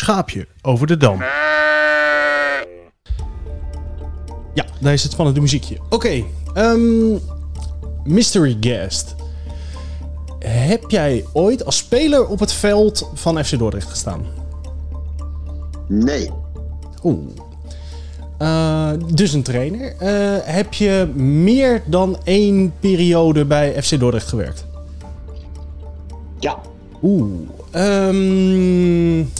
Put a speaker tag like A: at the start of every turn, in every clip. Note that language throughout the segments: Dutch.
A: schaapje over de dam. Ja, daar is het spannende muziekje. Oké, ehm, mystery guest. Heb jij ooit als speler op het veld van FC Dordrecht gestaan?
B: Nee.
A: Oeh. Uh, dus een trainer. Uh, heb je meer dan één periode bij FC Dordrecht gewerkt?
B: Ja.
A: Oeh. Um,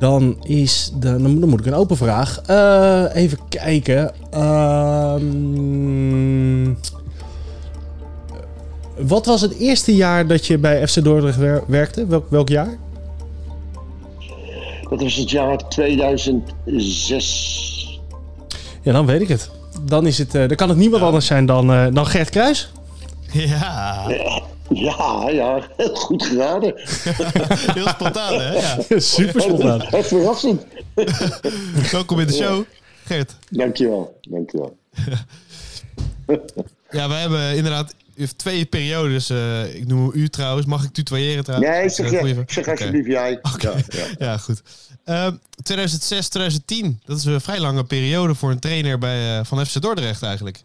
A: dan is de, dan, moet ik een open vraag. Uh, even kijken. Um, wat was het eerste jaar dat je bij FC Dordrecht wer werkte? Welk, welk jaar?
B: Dat was het jaar 2006.
A: Ja, dan weet ik het. Dan, is het, uh, dan kan het niemand ja. anders zijn dan, uh, dan Gert Kruis.
C: Ja.
B: Ja, ja, heel goed geraden.
C: heel spontaan, hè? Ja.
A: Super spontaan.
B: Echt verrassend.
C: Welkom in de show, Gert.
B: Dankjewel, dankjewel.
C: ja, wij hebben inderdaad twee periodes. Uh, ik noem u trouwens. Mag ik tutoyeren trouwens?
B: Nee, zeg, je, zeg alsjeblieft jij.
C: Okay. Ja, ja. ja, goed. Uh, 2006, 2010. Dat is een vrij lange periode voor een trainer bij, uh, van FC Dordrecht eigenlijk.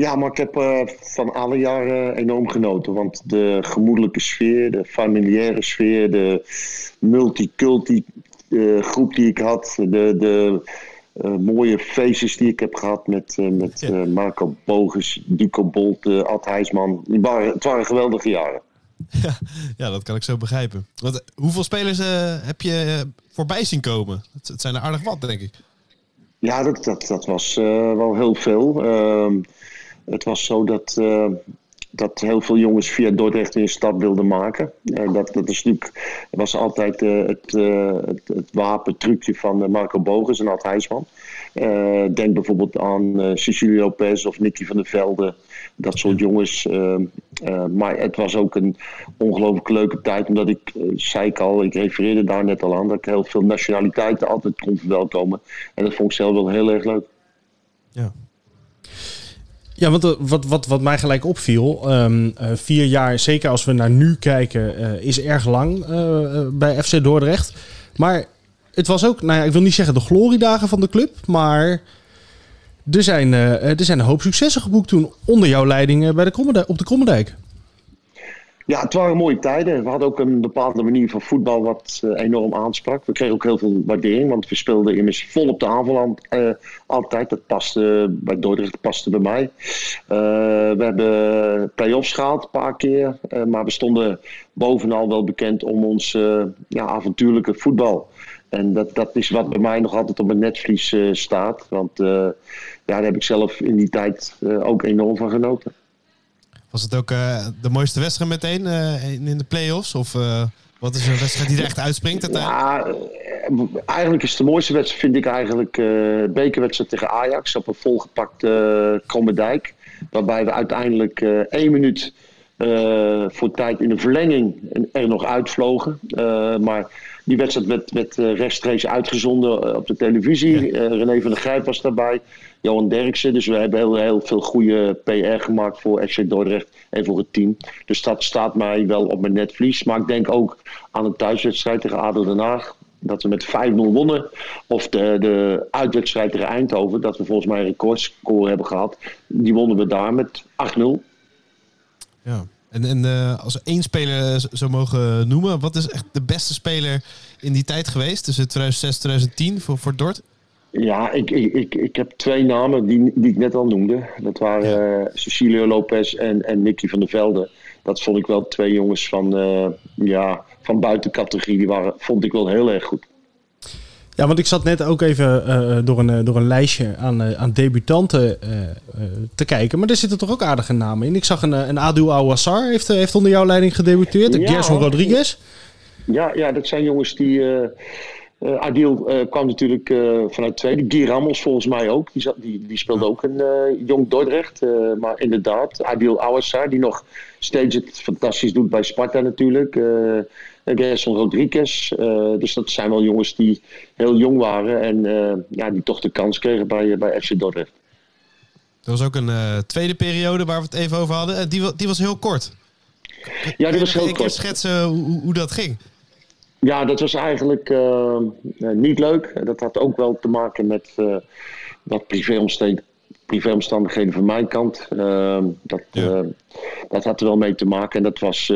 B: Ja, maar ik heb uh, van alle jaren enorm genoten. Want de gemoedelijke sfeer, de familiaire sfeer, de multiculti uh, groep die ik had, de, de uh, mooie feestjes die ik heb gehad met, met ja. Marco Bogus, Duco Bolt, Ad. Die waren, het waren geweldige jaren.
C: Ja, ja, dat kan ik zo begrijpen. Want, hoeveel spelers heb je voorbij zien komen? Het, het, zijn er aardig wat, denk ik.
B: Ja, dat, dat, dat was wel heel veel. Ehm, het was zo dat, uh, dat heel veel jongens via Dordrecht de stad wilden maken. Uh, dat, dat is natuurlijk, was altijd uh, het, het, het wapentrucje van Marco Bogus en Ad Heijsman. denk bijvoorbeeld aan Cecilio Lopez of Nicky van der Velde. Dat soort jongens. maar het was ook een ongelooflijk leuke tijd. Omdat ik, zei ik al, ik refereerde daar net al aan. Dat ik heel veel nationaliteiten altijd kon verwelkomen. En dat vond ik zelf wel heel erg leuk.
C: Ja.
A: Ja, want wat, wat, wat mij gelijk opviel, um, uh, vier jaar, zeker als we naar nu kijken, uh, is erg lang bij FC Dordrecht. Maar het was ook, nou ja, ik wil niet zeggen de gloriedagen van de club, maar er zijn, er zijn een hoop successen geboekt toen onder jouw leiding bij de op de Krommendijk.
B: Ja, het waren mooie tijden. We hadden ook een bepaalde manier van voetbal wat uh, enorm aansprak. We kregen ook heel veel waardering, want we speelden immers vol op de aanval uh, altijd. Dat paste bij Dordrecht, paste bij mij. Uh, we hebben play-offs gehaald een paar keer, maar we stonden bovenal wel bekend om ons ja, avontuurlijke voetbal. En dat, dat is wat bij mij nog altijd op mijn netvlies staat. Want ja, daar heb ik zelf in die tijd ook enorm van genoten.
C: Was het ook uh, de mooiste wedstrijd meteen uh, in de play-offs? Of uh, wat is een wedstrijd die er echt uitspringt?
B: Ja, eigenlijk is de mooiste wedstrijd, vind ik eigenlijk, de bekerwedstrijd tegen Ajax op een volgepakte Krommendijk. Waarbij we uiteindelijk één minuut voor tijd in de verlenging er nog uitvlogen. maar die wedstrijd werd, werd rechtstreeks uitgezonden op de televisie. Ja. René van der Grijp was daarbij. Johan Derksen. Dus we hebben heel, heel veel goede PR gemaakt voor FC Dordrecht en voor het team. Dus dat staat mij wel op mijn netvlies. Maar ik denk ook aan een thuiswedstrijd tegen ADO Den Haag. Dat we met 5-0 wonnen. Of de, de uitwedstrijd tegen Eindhoven. Dat we volgens mij een recordscore hebben gehad. Die wonnen we daar met 8-0.
C: Ja. En, en uh, als we één speler zou mogen noemen, wat is echt de beste speler in die tijd geweest? Tussen 2006 en 2010 voor, voor Dort?
B: Ja, ik, ik, ik heb twee namen die, die ik net al noemde. Dat waren uh, Cecilio Lopez en, en Nicky van der Velde. Dat vond ik wel twee jongens van, uh, ja, van buitencategorie. Die waren, vond ik wel heel erg goed.
A: Ja, want ik zat net ook even uh, door, een, door een lijstje aan, aan debutanten te kijken. Maar er zitten toch ook aardige namen in. Ik zag een, een Adil Awassar heeft, heeft onder jouw leiding gedebuteerd. Ja. Gerson Rodriguez.
B: Ja, ja, dat zijn jongens die uh, Adil uh, kwam natuurlijk uh, vanuit tweede. Guy Ramos volgens mij ook. Die, zat, die, die speelde ook een jong Dordrecht. maar inderdaad, Adil Awassar, die nog steeds het fantastisch doet bij Sparta natuurlijk. Gerson Rodriguez. dus dat zijn wel jongens die heel jong waren. En ja, die toch de kans kregen bij, bij FC Dordrecht.
C: Er was ook een tweede periode waar we het even over hadden. die, die was heel kort.
B: Ja, die was heel
C: kort.
B: Kun je
C: schetsen hoe, hoe dat ging?
B: Ja, dat was eigenlijk uh, niet leuk. Dat had ook wel te maken met uh, wat privéomstandigheden privéomstandigheden van mijn kant. Uh, dat, ja. dat had er wel mee te maken. En dat was,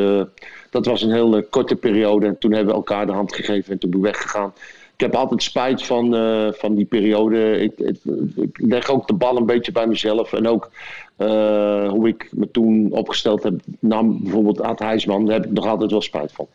B: dat was een hele korte periode. En toen hebben we elkaar de hand gegeven en toen ben ik weggegaan. Ik heb altijd spijt van, van die periode. Ik, ik, ik, leg ook de bal een beetje bij mezelf. En ook hoe ik me toen opgesteld heb, nam bijvoorbeeld Aad Heijsman, daar heb ik nog altijd wel spijt van.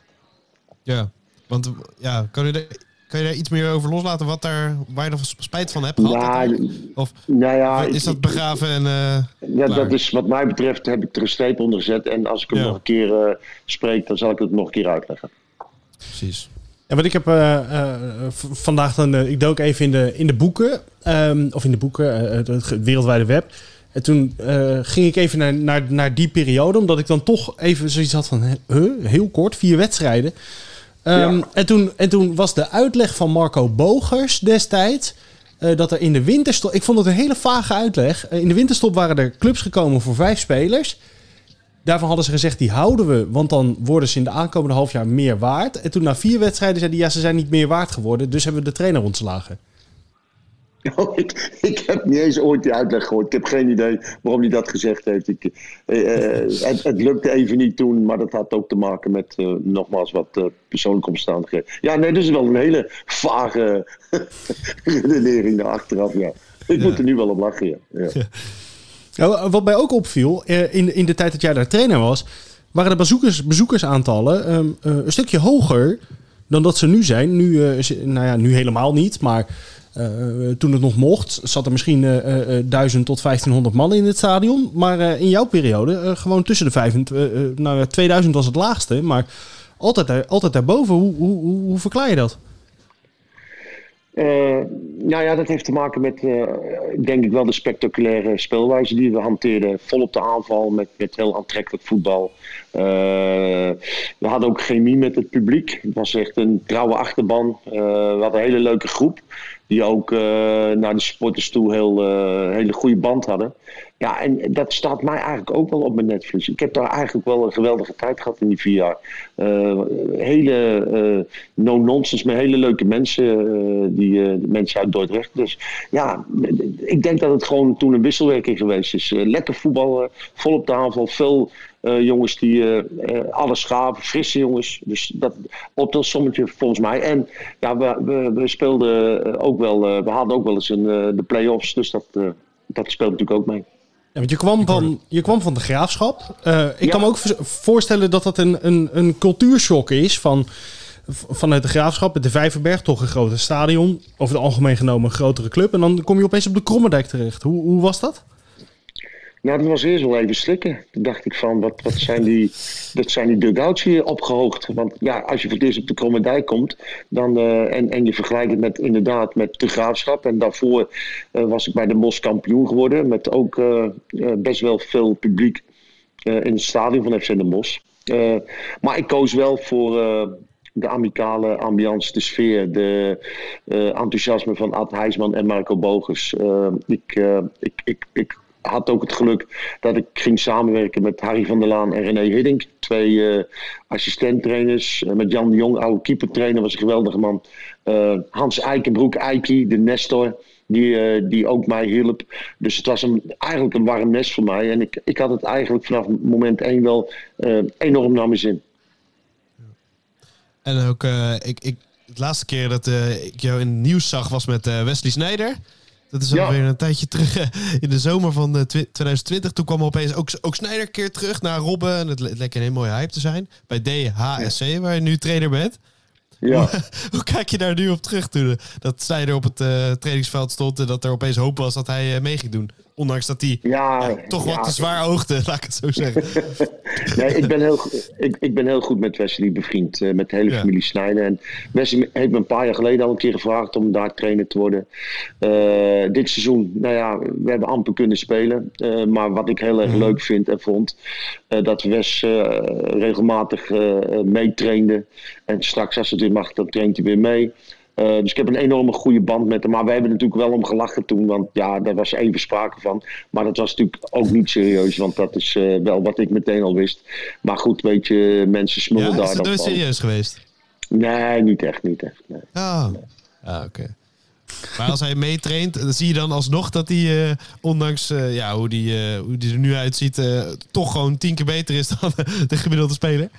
C: Ja, want ja, kan je, kan je daar iets meer over loslaten? Wat daar, waar je er spijt van hebt gehad?
B: Ja,
C: of
B: nou ja,
C: is dat begraven en uh,
B: ja, dat is wat mij betreft heb ik er een streep onder gezet. En als ik hem
C: Ja.
B: nog een keer uh, spreek, dan zal ik het nog een keer uitleggen.
C: Precies.
A: Ja, want ik heb uh, uh, vandaag dan, uh, ik dook even in de, in de boeken, um, of in de boeken, het, het wereldwijde web. En toen ging ik even naar, naar, naar die periode, omdat ik dan toch even zoiets had van, huh, heel kort, vier wedstrijden. Ja. en, toen, en toen was de uitleg van Marco Bogers destijds. Uh, dat er in de winterstop. Ik vond het een hele vage uitleg. Uh, in de winterstop waren er clubs gekomen voor vijf spelers. Daarvan hadden ze gezegd: die houden we, want dan worden ze in de aankomende half jaar meer waard. En toen na vier wedstrijden zeiden ja, ze zijn niet meer waard geworden. Dus hebben we de trainer ontslagen.
B: Oh, ik, ik, heb niet eens ooit die uitleg gehoord. Ik heb geen idee waarom hij dat gezegd heeft. Ik, uh, het, het, lukte even niet toen, maar dat had ook te maken met uh, nogmaals wat persoonlijke omstandigheden. Ja, nee, dus wel een hele vage redenering naar achteraf. Ja. Ik ja. moet er nu wel op lachen. Ja. ja.
A: ja. wat mij ook opviel, in, in de tijd dat jij daar trainer was, waren de bezoekers, bezoekersaantallen um, een stukje hoger dan dat ze nu zijn. Nu, nou ja, nu helemaal niet, maar. Uh, toen het nog mocht, zat er misschien uh, uh, 1000 tot 1500 man in het stadion. Maar uh, in jouw periode gewoon tussen de 500. nou, 2000 was het laagste, maar altijd, daar, altijd daarboven. Hoe, hoe, hoe, verklaar je dat?
B: nou ja, dat heeft te maken met, denk ik wel, de spectaculaire speelwijze die we hanteerden. Vol op de aanval, met, met heel aantrekkelijk voetbal. we hadden ook chemie met het publiek. Het was echt een trouwe achterban. we hadden een hele leuke groep die ook uh, naar de supporters toe heel uh, hele goede band hadden. Ja, en dat staat mij eigenlijk ook wel op mijn netvlies. Ik heb daar eigenlijk wel een geweldige tijd gehad in die vier jaar. Uh, hele no-nonsense, met hele leuke mensen, die mensen uit Dordrecht. Dus ja, ik denk dat het gewoon toen een wisselwerking geweest is. lekker voetballen, vol op de aanval, veel uh, jongens die uh, uh, alles gaven, frisse jongens. Dus dat op dat sommetje volgens mij. En ja, we, we, we speelden ook wel, we hadden ook wel eens een, de play-offs. Dus dat, dat speelt natuurlijk ook mee.
A: Ja, want je kwam van, je kwam van de graafschap. ik ja. kan me ook voorstellen dat dat een, een, een cultuurshock is van vanuit de graafschap, de Vijverberg, toch een groter stadion. Over het algemeen genomen een grotere club. En dan kom je opeens op de Krommerdijk terecht. Hoe, hoe was dat?
B: Nou, dat was eerst wel even slikken. Toen dacht ik van, wat, wat zijn die, dat zijn die dugouts hier opgehoogd. Want ja, als je voor het eerst op de Kromme Dijk komt, dan, uh, en, en je vergelijkt het met, inderdaad met de Graafschap. En daarvoor uh, was ik bij de Bos kampioen geworden, met ook uh, best wel veel publiek in het stadion van FC Den Bosch. maar ik koos wel voor de amicale ambiance, de sfeer, de enthousiasme van Ad Heijsman en Marco Bogers. ik, ik, ik, ik had ook het geluk dat ik ging samenwerken met Harry van der Laan en René Hiddink. Twee uh, assistenttrainers. Uh, met Jan de Jong, oude keepertrainer, was een geweldige man. Uh, Hans Eikenbroek, Eiki, de Nestor, die, die ook mij hielp. Dus het was een, eigenlijk een warm nest voor mij. En ik, ik had het eigenlijk vanaf moment één wel enorm naar mijn zin.
C: En ook, ik, ik, de laatste keer dat ik jou in het nieuws zag was met Wesley Snijder. Dat is alweer ja. een tijdje terug in de zomer van 2020. Toen kwam opeens ook, ook Snijder een keer terug naar Robben. En het leek een heel mooie hype te zijn. Bij DHSC, ja. waar je nu trainer bent.
B: Ja.
C: Hoe, hoe, kijk je daar nu op terug toen dat Snijder op het uh, trainingsveld stond en dat er opeens hoop was dat hij uh, mee ging doen? Ondanks dat hij
B: ja,
C: ja, toch wat te zwaar oogde, laat ik het zo zeggen.
B: nee, ik ben, heel, ik, ik ben heel goed met Wesley bevriend, uh, met de hele familie Snijder. En Wesley heeft me een paar jaar geleden al een keer gevraagd om daar trainer te worden. dit seizoen, nou ja, we hebben amper kunnen spelen. maar wat ik heel erg mm. leuk vind en vond, dat Wes regelmatig meetrainde. En straks als het weer mag, dan traint hij weer mee. Uh, dus ik heb een enorme goede band met hem. Maar we hebben natuurlijk wel om gelachen toen. Want ja, daar was even sprake van. Maar dat was natuurlijk ook niet serieus. Want dat is uh, wel wat ik meteen al wist. Maar goed, weet je, mensen smullen
C: ja,
B: daar
C: is
B: dan
C: het
B: van.
C: serieus geweest?
B: Nee, niet echt, niet echt. Nee.
C: Ah, ah oké. Maar als hij meetraint, dan zie je dan alsnog dat hij, eh, ondanks uh, ja, hoe die, uh, hoe die er nu uitziet, toch gewoon tien keer beter is dan de gemiddelde speler?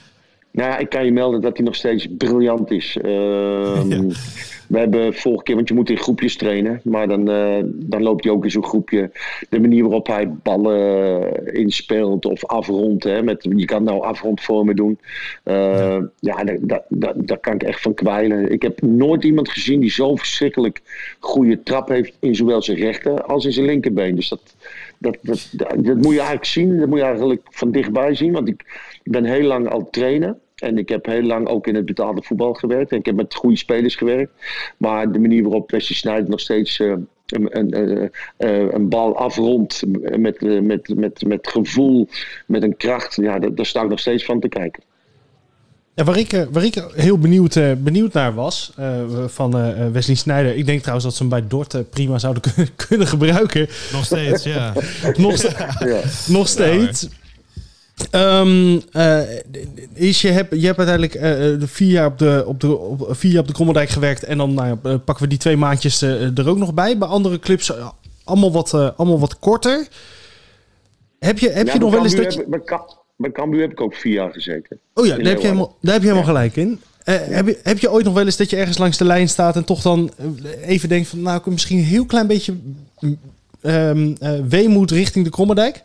B: Nou ja, ik kan je melden dat hij nog steeds briljant is. Ehm, we hebben vorige keer, want je moet in groepjes trainen, maar dan, uh, dan loopt hij ook in zo'n groepje. De manier waarop hij ballen inspeelt of afrondt, hè, met, je kan nou afrondvormen doen. Uh, ja, daar, daar, daar kan ik echt van kwijlen. Ik heb nooit iemand gezien die zo'n verschrikkelijk goede trap heeft in zowel zijn rechter als in zijn linkerbeen. Dus dat, dat, dat, dat, dat moet je eigenlijk zien, dat moet je eigenlijk van dichtbij zien, want ik ben heel lang al trainer. En ik heb heel lang ook in het betaalde voetbal gewerkt. En ik heb met goede spelers gewerkt. Maar de manier waarop Wesley Sneijder nog steeds uh, een, een, uh, een, bal afrondt. Met, uh, met, met, met gevoel, met een kracht. Ja, daar, daar sta ik nog steeds van te kijken.
A: Ja, waar, ik, waar ik heel benieuwd, benieuwd naar was van Wesley Sneijder. Ik denk trouwens dat ze hem bij Dort prima zouden kunnen gebruiken.
C: Nog steeds, ja.
A: nog, ja. nog steeds. Um, uh, is je, hebt, je hebt uiteindelijk uh, vier, jaar op de, op de, op, vier jaar op de Krommerdijk gewerkt. En dan nou, pakken we die twee maandjes uh, er ook nog bij. Bij andere clubs allemaal wat, allemaal wat korter. Heb je, heb ja, je nog wel eens dat je...
B: Bij, bij Cambuur heb ik ook vier jaar gezeten.
A: Oh ja, daar heb, je helemaal, daar heb je helemaal gelijk in. Heb, je, heb je ooit nog wel eens dat je ergens langs de lijn staat... en toch dan even denkt van... nou, ik misschien een heel klein beetje... Um, weemoed richting de Krommerdijk?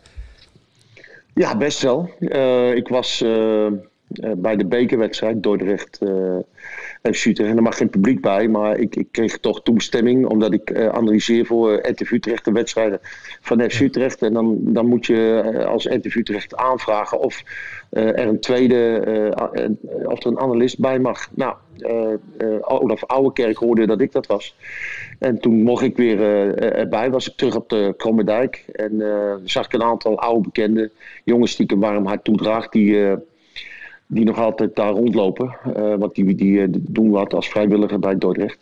B: Ja, best wel. Uh, ik was uh, bij de bekerwedstrijd Dordrecht FC Utrecht. En er mag geen publiek bij, maar ik, ik kreeg toch toestemming omdat ik analyseer voor RTV Utrecht de wedstrijden van FC Utrecht. En dan, dan moet je als RTV Utrecht aanvragen of er een tweede, of er een analist bij mag. Nou, Olaf Ouwekerk hoorde dat ik dat was. En toen mocht ik weer uh, erbij, was ik terug op de Krommerdijk. En uh, zag ik een aantal oude bekende jongens die ik een warm hart toedraag, die, die nog altijd daar rondlopen. want die, die doen wat als vrijwilliger bij Dordrecht.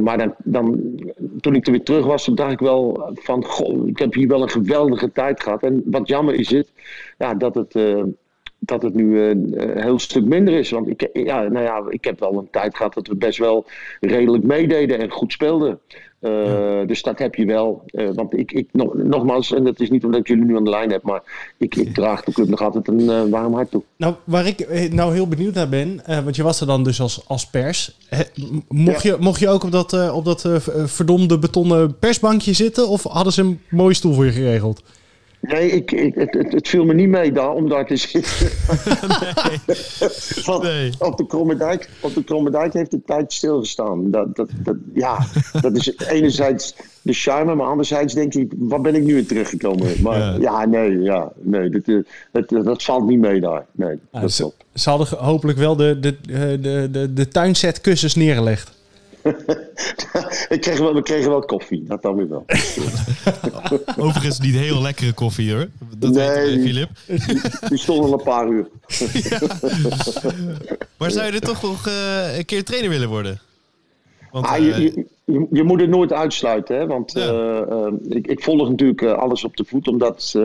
B: maar dan, dan, toen ik er weer terug was, dacht ik wel van, goh, ik heb hier wel een geweldige tijd gehad. En wat jammer is het, ja, dat het dat het nu een heel stuk minder is. Want ik, ja, nou ja, ik heb wel een tijd gehad dat we best wel redelijk meededen en goed speelden. Uh, Dus dat heb je wel. Uh, want ik, ik nog, nogmaals, en dat is niet omdat ik jullie nu aan de lijn heb, maar ik, ik draag de club nog altijd een uh, warm hart toe.
A: Nou, waar ik nou heel benieuwd naar ben, want je was er dan dus als, als pers. mocht, ja. je, mocht je ook op dat, op dat verdomde betonnen persbankje zitten? Of hadden ze een mooie stoel voor je geregeld?
B: Nee, ik, ik, het, het, viel me niet mee daar, om daar te zitten. nee. Van, nee. Op de Krommerdijk, op de Krommerdijk heeft de tijd stilgestaan. Dat, dat, dat, ja, dat is enerzijds de charme, maar anderzijds denk ik, waar ben ik nu in terechtgekomen? Maar ja, ja nee, ja, nee dat, dat, dat, valt niet mee daar. Nee, dat
A: ze, ze hadden hopelijk wel de, de, de, de, de tuinset kussens neergelegd.
B: ik kreeg wel, we kregen wel koffie, dat dan weer wel.
C: Overigens niet heel lekkere koffie hoor. Dat nee, weet Filip.
B: Die stond al een paar uur.
C: Maar zou je er toch nog uh, een keer trainer willen worden?
B: Want, ah, je, eh, je, je, moet het nooit uitsluiten. Hè? Want uh, uh, ik, ik, volg natuurlijk alles op de voet. Omdat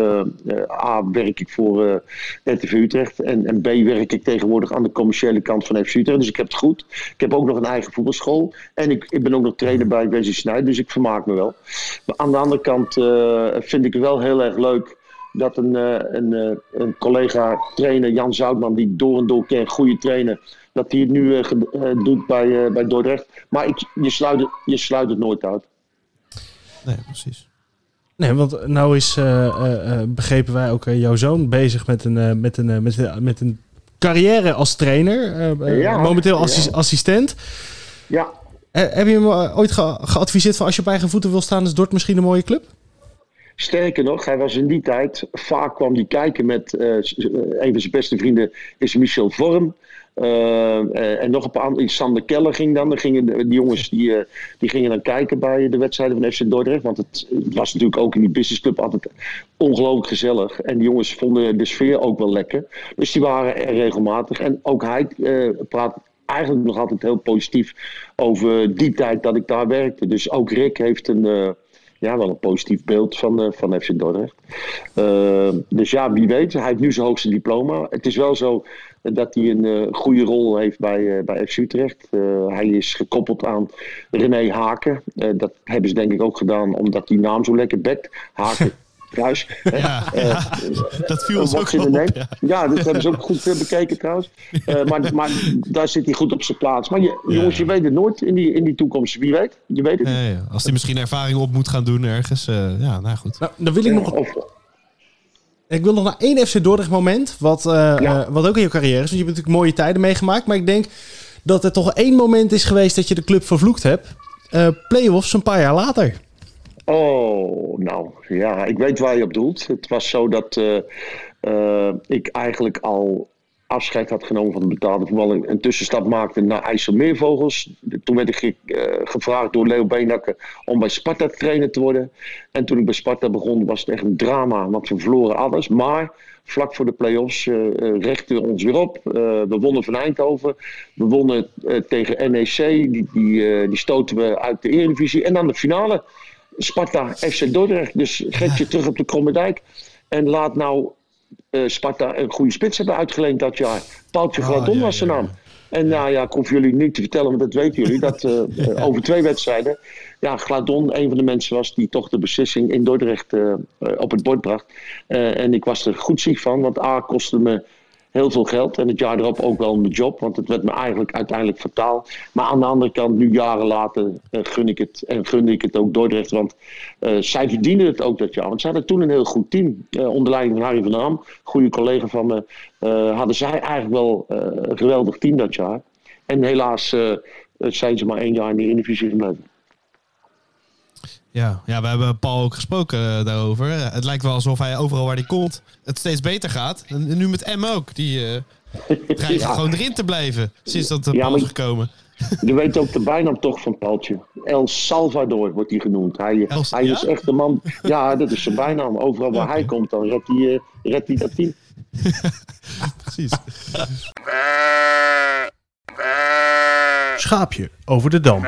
B: A, werk ik voor RTV Utrecht. En, en, B, werk ik tegenwoordig aan de commerciële kant van FC Utrecht. Dus ik heb het goed. Ik heb ook nog een eigen voetbalschool. En ik, ik ben ook nog trainer bij Wesley Snijd. Dus ik vermaak me wel. Maar aan de andere kant vind ik het wel heel erg leuk dat een, een, een collega trainer, Jan Zoutman, die door en door een goede trainer dat hij het nu uh, doet bij, bij Dordrecht. Maar ik, je, sluit het, je sluit het nooit uit.
C: Nee, precies.
A: Nee, want nou is, uh, begrepen wij ook, jouw zoon bezig met een, met een, met, een, met een carrière als trainer. Ja, momenteel als ja. assistent.
B: Ja.
A: heb je hem ooit ge geadviseerd van als je op eigen voeten wil staan, is Dort misschien een mooie club?
B: Sterker nog, hij was in die tijd, vaak kwam hij kijken met een van zijn beste vrienden, is Michel Vorm. Uh, en nog een paar Sander Keller ging dan. dan gingen die jongens die, die gingen dan kijken bij de wedstrijden van FC Dordrecht. Want het, was natuurlijk ook in die businessclub altijd ongelooflijk gezellig. En die jongens vonden de sfeer ook wel lekker. Dus die waren er regelmatig. En ook hij praat eigenlijk nog altijd heel positief over die tijd dat ik daar werkte. Dus ook Rick heeft een ja, wel een positief beeld van, van FC Dordrecht. dus ja, wie weet. Hij heeft nu zijn hoogste diploma. Het is wel zo dat hij een goede rol heeft bij, bij FC Utrecht. hij is gekoppeld aan René Haken. dat hebben ze denk ik ook gedaan omdat die naam zo lekker bekt. Haken Kruis.
C: Ja, dat viel ons ook op.
B: Ja. ja, dat hebben ze ook goed eh, bekeken trouwens. Uh, maar, maar daar zit hij goed op zijn plaats. Maar je, jongens, je weet het nooit in die, in die toekomst. Wie weet? Je weet het
C: ja, Als hij misschien ervaring op moet gaan doen ergens. Uh, ja, nou goed. Nou,
A: dan wil ik nog... Of, ik wil nog naar één FC Dordrecht moment. Wat, wat ook in je carrière is. Want je hebt natuurlijk mooie tijden meegemaakt. Maar ik denk dat er toch één moment is geweest dat je de club vervloekt hebt. Playoffs een paar jaar later.
B: Oh, nou ja, ik weet waar je op doelt. Het was zo dat uh, uh, ik eigenlijk al afscheid had genomen van de betaalde voetbal. Een tussenstap maakte naar IJsselmeervogels. Toen werd ik uh, gevraagd door Leo Beenakker om bij Sparta trainer te worden. En toen ik bij Sparta begon was het echt een drama, want we verloren alles. Maar vlak voor de play-offs uh, rechten we ons weer op. we wonnen van Eindhoven. We wonnen tegen NEC. Die, die, die stoten we uit de Eredivisie. En dan de finale. Sparta FC Dordrecht. Dus geef je terug op de Kromme Dijk. En laat nou uh, Sparta een goede spits hebben uitgeleend dat jaar. Paaltje oh, Gladon was zijn naam. En nou ja, ik hoef jullie niet te vertellen, want dat weten jullie. Dat uh, over twee wedstrijden. Ja, Gladon een van de mensen was die toch de beslissing in Dordrecht uh, op het bord bracht. en ik was er goed ziek van, want A kostte me heel veel geld. En het jaar erop ook wel mijn job, want het werd me eigenlijk uiteindelijk fataal. Maar aan de andere kant, nu jaren later, uh, gun ik het en gunde ik het ook Dordrecht. Want uh, zij verdienen het ook dat jaar. Want ze hadden toen een heel goed team. Uh, onder leiding van Harry van Dam, goede collega van me, hadden zij eigenlijk wel een geweldig team dat jaar. En helaas zijn ze maar één jaar in de Eredivisie gebleven.
C: Ja, ja, we hebben Paul ook gesproken uh, daarover. Het lijkt wel alsof hij overal waar hij komt het steeds beter gaat. En nu met M ook. Die uh, dreigt ja. gewoon erin te blijven sinds dat de ja, is gekomen.
B: Je weet ook de bijnaam toch van Paultje. El Salvador wordt hij genoemd. Hij, El, hij ja? is echt een man. Ja, dat is zijn bijnaam. Overal waar hij komt, dan redt hij, uh, redt hij dat team.
C: Precies.
A: Schaapje over de dam.